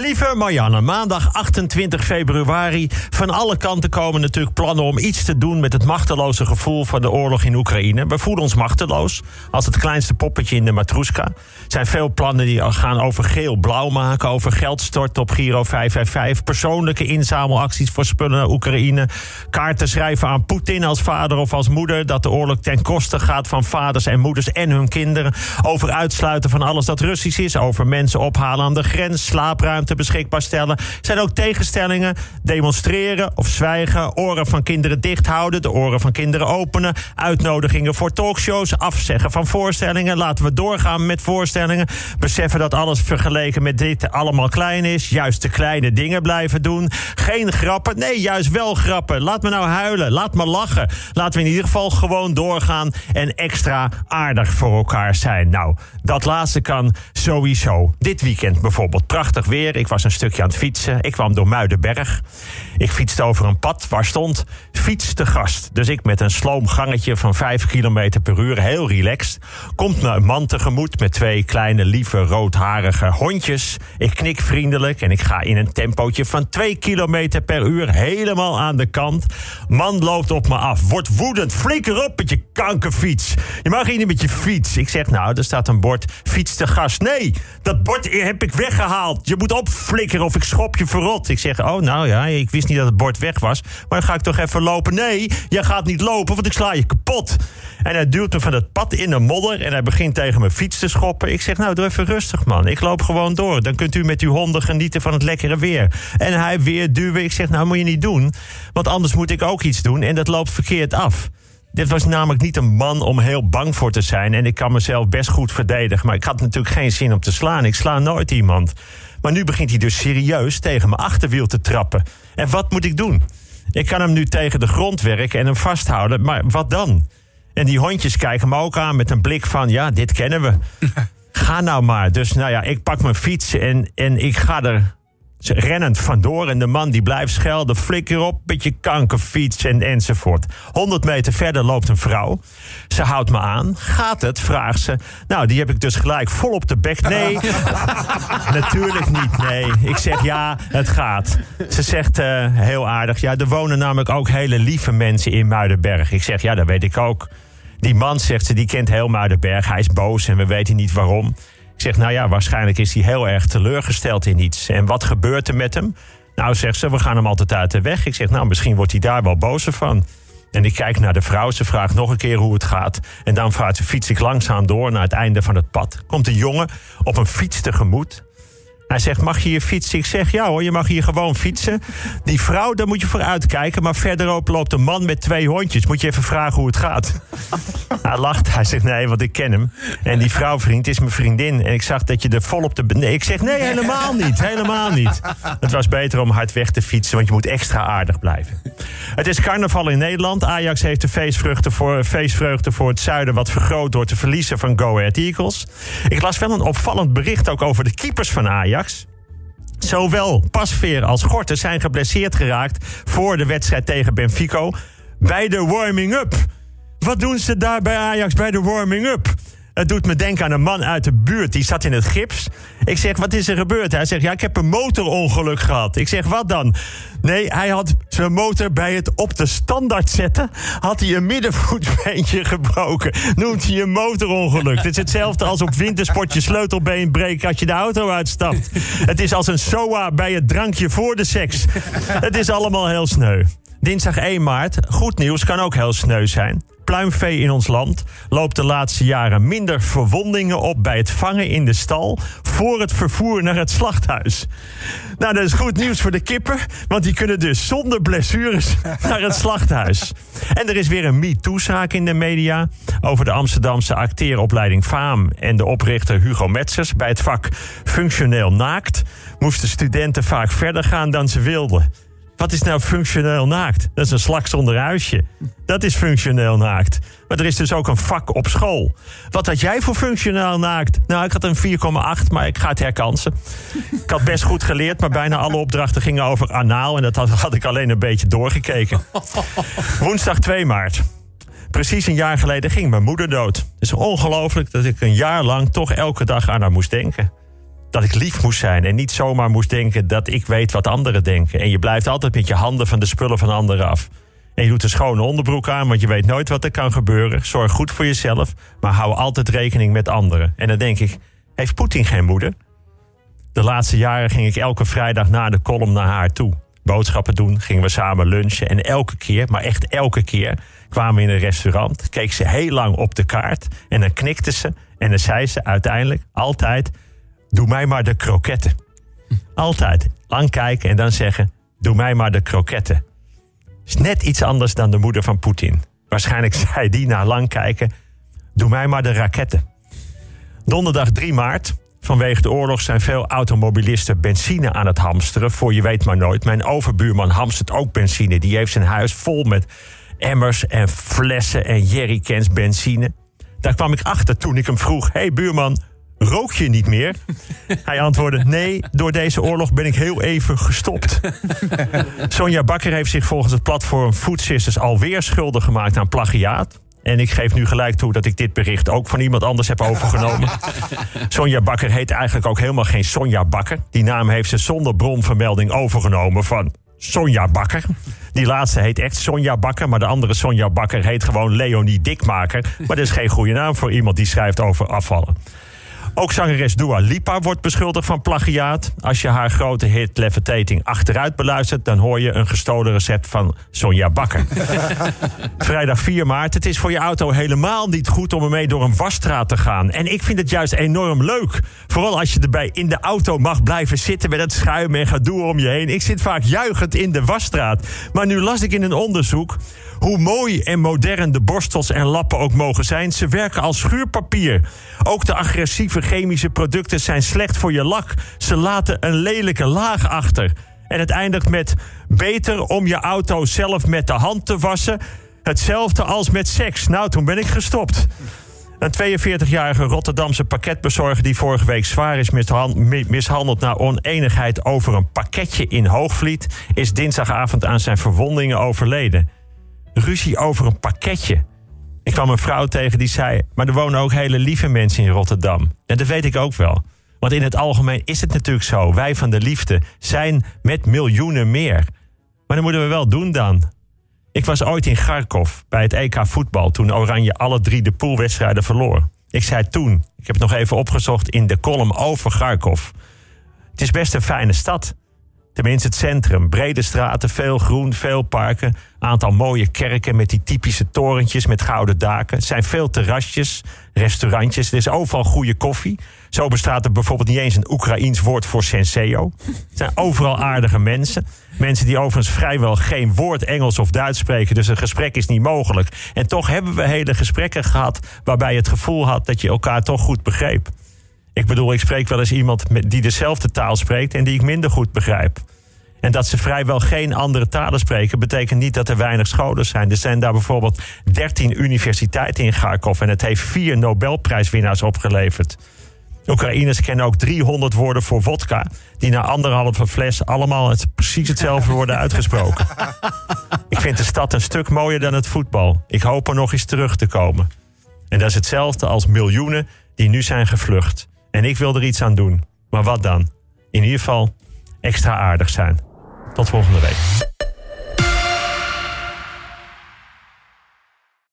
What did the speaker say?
Lieve Marianne, maandag 28 februari. Van alle kanten komen natuurlijk plannen om iets te doen met het machteloze gevoel van de oorlog in Oekraïne. We voelen ons machteloos als het kleinste poppetje in de matroeska. Er zijn veel plannen die gaan over geel-blauw maken, over geld storten op Giro 555, persoonlijke inzamelacties voor spullen naar Oekraïne, kaarten schrijven aan Poetin als vader of als moeder, dat de oorlog ten koste gaat van vaders en moeders en hun kinderen, over uitsluiten van alles dat Russisch is, over mensen ophalen aan de grens, slaapruimte beschikbaar stellen. Zijn ook tegenstellingen. Demonstreren of zwijgen. Oren van kinderen dicht houden. De oren van kinderen openen. Uitnodigingen voor talkshows. Afzeggen van voorstellingen. Laten we doorgaan met voorstellingen. Beseffen dat alles vergeleken met dit allemaal klein is. Juist de kleine dingen blijven doen. Geen grappen. Nee, juist wel grappen. Laat me nou huilen. Laat me lachen. Laten we in ieder geval gewoon doorgaan. En extra aardig voor elkaar zijn. Nou, dat laatste kan sowieso. Dit weekend bijvoorbeeld. Prachtig weer. Ik was een stukje aan het fietsen. Ik kwam door Muidenberg. Ik fietste over een pad waar stond fiets te gast. Dus ik met een sloom gangetje van 5 km per uur, heel relaxed. Komt me een man tegemoet met twee kleine, lieve, roodharige hondjes. Ik knik vriendelijk en ik ga in een tempootje van 2 km per uur helemaal aan de kant. Man loopt op me af, wordt woedend. Flikker op met je kankerfiets. Je mag hier niet met je fiets. Ik zeg, nou, er staat een bord fiets te gast. Nee, dat bord heb ik weggehaald. Je moet opflikkeren of ik schop je verrot. Ik zeg, oh nou ja, ik wist niet dat het bord weg was. Maar dan ga ik toch even lopen. Nee, jij gaat niet lopen, want ik sla je kapot. En hij duwt me van het pad in de modder en hij begint tegen mijn fiets te schoppen. Ik zeg, nou, doe even rustig, man. Ik loop gewoon door. Dan kunt u met uw honden genieten van het lekkere weer. En hij weer duwen. Ik zeg, nou, moet je niet doen. Want anders moet ik ook iets doen en dat loopt verkeerd af. Dit was namelijk niet een man om heel bang voor te zijn. En ik kan mezelf best goed verdedigen. Maar ik had natuurlijk geen zin om te slaan. Ik sla nooit iemand. Maar nu begint hij dus serieus tegen mijn achterwiel te trappen. En wat moet ik doen? Ik kan hem nu tegen de grond werken en hem vasthouden, maar wat dan? En die hondjes kijken me ook aan met een blik van: ja, dit kennen we. ga nou maar. Dus nou ja, ik pak mijn fiets en, en ik ga er rennend vandoor. En de man die blijft schelden, flikker op met je kankerfiets en, enzovoort. 100 meter verder loopt een vrouw. Ze houdt me aan. Gaat het? Vraagt ze. Nou, die heb ik dus gelijk vol op de bek. Nee, natuurlijk niet. Nee. Ik zeg ja, het gaat. Ze zegt uh, heel aardig. Ja, er wonen namelijk ook hele lieve mensen in Muidenberg. Ik zeg ja, dat weet ik ook. Die man, zegt ze, die kent heel Muidenberg. Hij is boos en we weten niet waarom. Ik zeg, nou ja, waarschijnlijk is hij heel erg teleurgesteld in iets. En wat gebeurt er met hem? Nou, zegt ze, we gaan hem altijd uit de weg. Ik zeg, nou, misschien wordt hij daar wel bozer van. En ik kijk naar de vrouw, ze vraagt nog een keer hoe het gaat. En dan fiets ik langzaam door naar het einde van het pad. Komt een jongen op een fiets tegemoet. Hij zegt, mag je hier fietsen? Ik zeg, ja hoor, je mag hier gewoon fietsen. Die vrouw, daar moet je voor uitkijken. Maar verderop loopt een man met twee hondjes. Moet je even vragen hoe het gaat. hij lacht. Hij zegt, nee, want ik ken hem. En die vrouwvriend is mijn vriendin. En ik zag dat je er vol op de... Nee, ik zeg, nee, helemaal niet. Helemaal niet. Het was beter om hard weg te fietsen, want je moet extra aardig blijven. Het is carnaval in Nederland. Ajax heeft de feestvreugde voor, feestvreugde voor het zuiden... wat vergroot door te verliezen van Go Ahead Eagles. Ik las wel een opvallend bericht ook over de keepers van Ajax. Zowel Pasveer als Gorten zijn geblesseerd geraakt voor de wedstrijd tegen Benfica bij de warming-up. Wat doen ze daar bij Ajax bij de warming-up? Het doet me denken aan een man uit de buurt. Die zat in het gips. Ik zeg, wat is er gebeurd? Hij zegt, ja, ik heb een motorongeluk gehad. Ik zeg, wat dan? Nee, hij had zijn motor bij het op de standaard zetten... had hij een middenvoetbeentje gebroken. Noemt hij een motorongeluk. Het is hetzelfde als op wintersport je sleutelbeen breken... als je de auto uitstapt. Het is als een SOA bij het drankje voor de seks. Het is allemaal heel sneu. Dinsdag 1 maart. Goed nieuws kan ook heel sneu zijn pluimvee in ons land loopt de laatste jaren minder verwondingen op bij het vangen in de stal voor het vervoer naar het slachthuis. Nou, dat is goed nieuws voor de kippen, want die kunnen dus zonder blessures naar het slachthuis. En er is weer een MeToo-zaak in de media over de Amsterdamse acteeropleiding FAAM en de oprichter Hugo Metzers. Bij het vak functioneel naakt moesten studenten vaak verder gaan dan ze wilden. Wat is nou functioneel naakt? Dat is een slak zonder huisje. Dat is functioneel naakt. Maar er is dus ook een vak op school. Wat had jij voor functioneel naakt? Nou, ik had een 4,8, maar ik ga het herkansen. Ik had best goed geleerd, maar bijna alle opdrachten gingen over anaal. En dat had, had ik alleen een beetje doorgekeken. Woensdag 2 maart. Precies een jaar geleden ging mijn moeder dood. Het is ongelooflijk dat ik een jaar lang toch elke dag aan haar moest denken. Dat ik lief moest zijn en niet zomaar moest denken dat ik weet wat anderen denken. En je blijft altijd met je handen van de spullen van anderen af. En je doet een schone onderbroek aan, want je weet nooit wat er kan gebeuren. Zorg goed voor jezelf, maar hou altijd rekening met anderen. En dan denk ik, heeft Poetin geen moeder? De laatste jaren ging ik elke vrijdag na de column naar haar toe. Boodschappen doen, gingen we samen lunchen. En elke keer, maar echt elke keer, kwamen we in een restaurant. Keek ze heel lang op de kaart. En dan knikte ze. En dan zei ze uiteindelijk altijd: Doe mij maar de kroketten. Altijd. Lang kijken en dan zeggen: Doe mij maar de kroketten. Is net iets anders dan de moeder van Poetin. Waarschijnlijk zei die na lang kijken: Doe mij maar de raketten. Donderdag 3 maart. Vanwege de oorlog zijn veel automobilisten benzine aan het hamsteren. Voor je weet maar nooit. Mijn overbuurman hamstert ook benzine. Die heeft zijn huis vol met emmers en flessen en jerrycans benzine. Daar kwam ik achter toen ik hem vroeg: hey buurman, rook je niet meer? Hij antwoordde: Nee, door deze oorlog ben ik heel even gestopt. Sonja Bakker heeft zich volgens het platform Food Sisters alweer schuldig gemaakt aan plagiaat. En ik geef nu gelijk toe dat ik dit bericht ook van iemand anders heb overgenomen. Sonja Bakker heet eigenlijk ook helemaal geen Sonja Bakker. Die naam heeft ze zonder bronvermelding overgenomen van Sonja Bakker. Die laatste heet echt Sonja Bakker, maar de andere Sonja Bakker heet gewoon Leonie Dikmaker. Maar dat is geen goede naam voor iemand die schrijft over afvallen. Ook zangeres Dua Lipa wordt beschuldigd van plagiaat. Als je haar grote hit Levitating achteruit beluistert... dan hoor je een gestolen recept van Sonja Bakker. Vrijdag 4 maart. Het is voor je auto helemaal niet goed om ermee door een wasstraat te gaan. En ik vind het juist enorm leuk. Vooral als je erbij in de auto mag blijven zitten... met het schuim en gedoe om je heen. Ik zit vaak juichend in de wasstraat. Maar nu las ik in een onderzoek... Hoe mooi en modern de borstels en lappen ook mogen zijn, ze werken als schuurpapier. Ook de agressieve chemische producten zijn slecht voor je lak. Ze laten een lelijke laag achter. En het eindigt met beter om je auto zelf met de hand te wassen. Hetzelfde als met seks. Nou, toen ben ik gestopt. Een 42-jarige Rotterdamse pakketbezorger die vorige week zwaar is mishandeld na oneenigheid over een pakketje in Hoogvliet, is dinsdagavond aan zijn verwondingen overleden ruzie over een pakketje. Ik kwam een vrouw tegen die zei: Maar er wonen ook hele lieve mensen in Rotterdam. En dat weet ik ook wel. Want in het algemeen is het natuurlijk zo. Wij van de liefde zijn met miljoenen meer. Maar dat moeten we wel doen dan. Ik was ooit in Kharkov bij het EK voetbal toen Oranje alle drie de poolwedstrijden verloor. Ik zei toen, ik heb het nog even opgezocht in de column over Kharkov. Het is best een fijne stad. Tenminste, het centrum. Brede straten, veel groen, veel parken. Aantal mooie kerken met die typische torentjes met gouden daken. Het zijn veel terrasjes, restaurantjes. Er is overal goede koffie. Zo bestaat er bijvoorbeeld niet eens een Oekraïens woord voor senseo. Er zijn overal aardige mensen. Mensen die overigens vrijwel geen woord Engels of Duits spreken. Dus een gesprek is niet mogelijk. En toch hebben we hele gesprekken gehad... waarbij je het gevoel had dat je elkaar toch goed begreep. Ik bedoel, ik spreek wel eens iemand die dezelfde taal spreekt en die ik minder goed begrijp. En dat ze vrijwel geen andere talen spreken, betekent niet dat er weinig scholen zijn. Er zijn daar bijvoorbeeld 13 universiteiten in Kharkov en het heeft vier Nobelprijswinnaars opgeleverd. Oekraïners kennen ook 300 woorden voor vodka, die na anderhalve fles allemaal het, precies hetzelfde worden uitgesproken. Ik vind de stad een stuk mooier dan het voetbal. Ik hoop er nog eens terug te komen. En dat is hetzelfde als miljoenen die nu zijn gevlucht. En ik wil er iets aan doen. Maar wat dan? In ieder geval extra aardig zijn. Tot volgende week.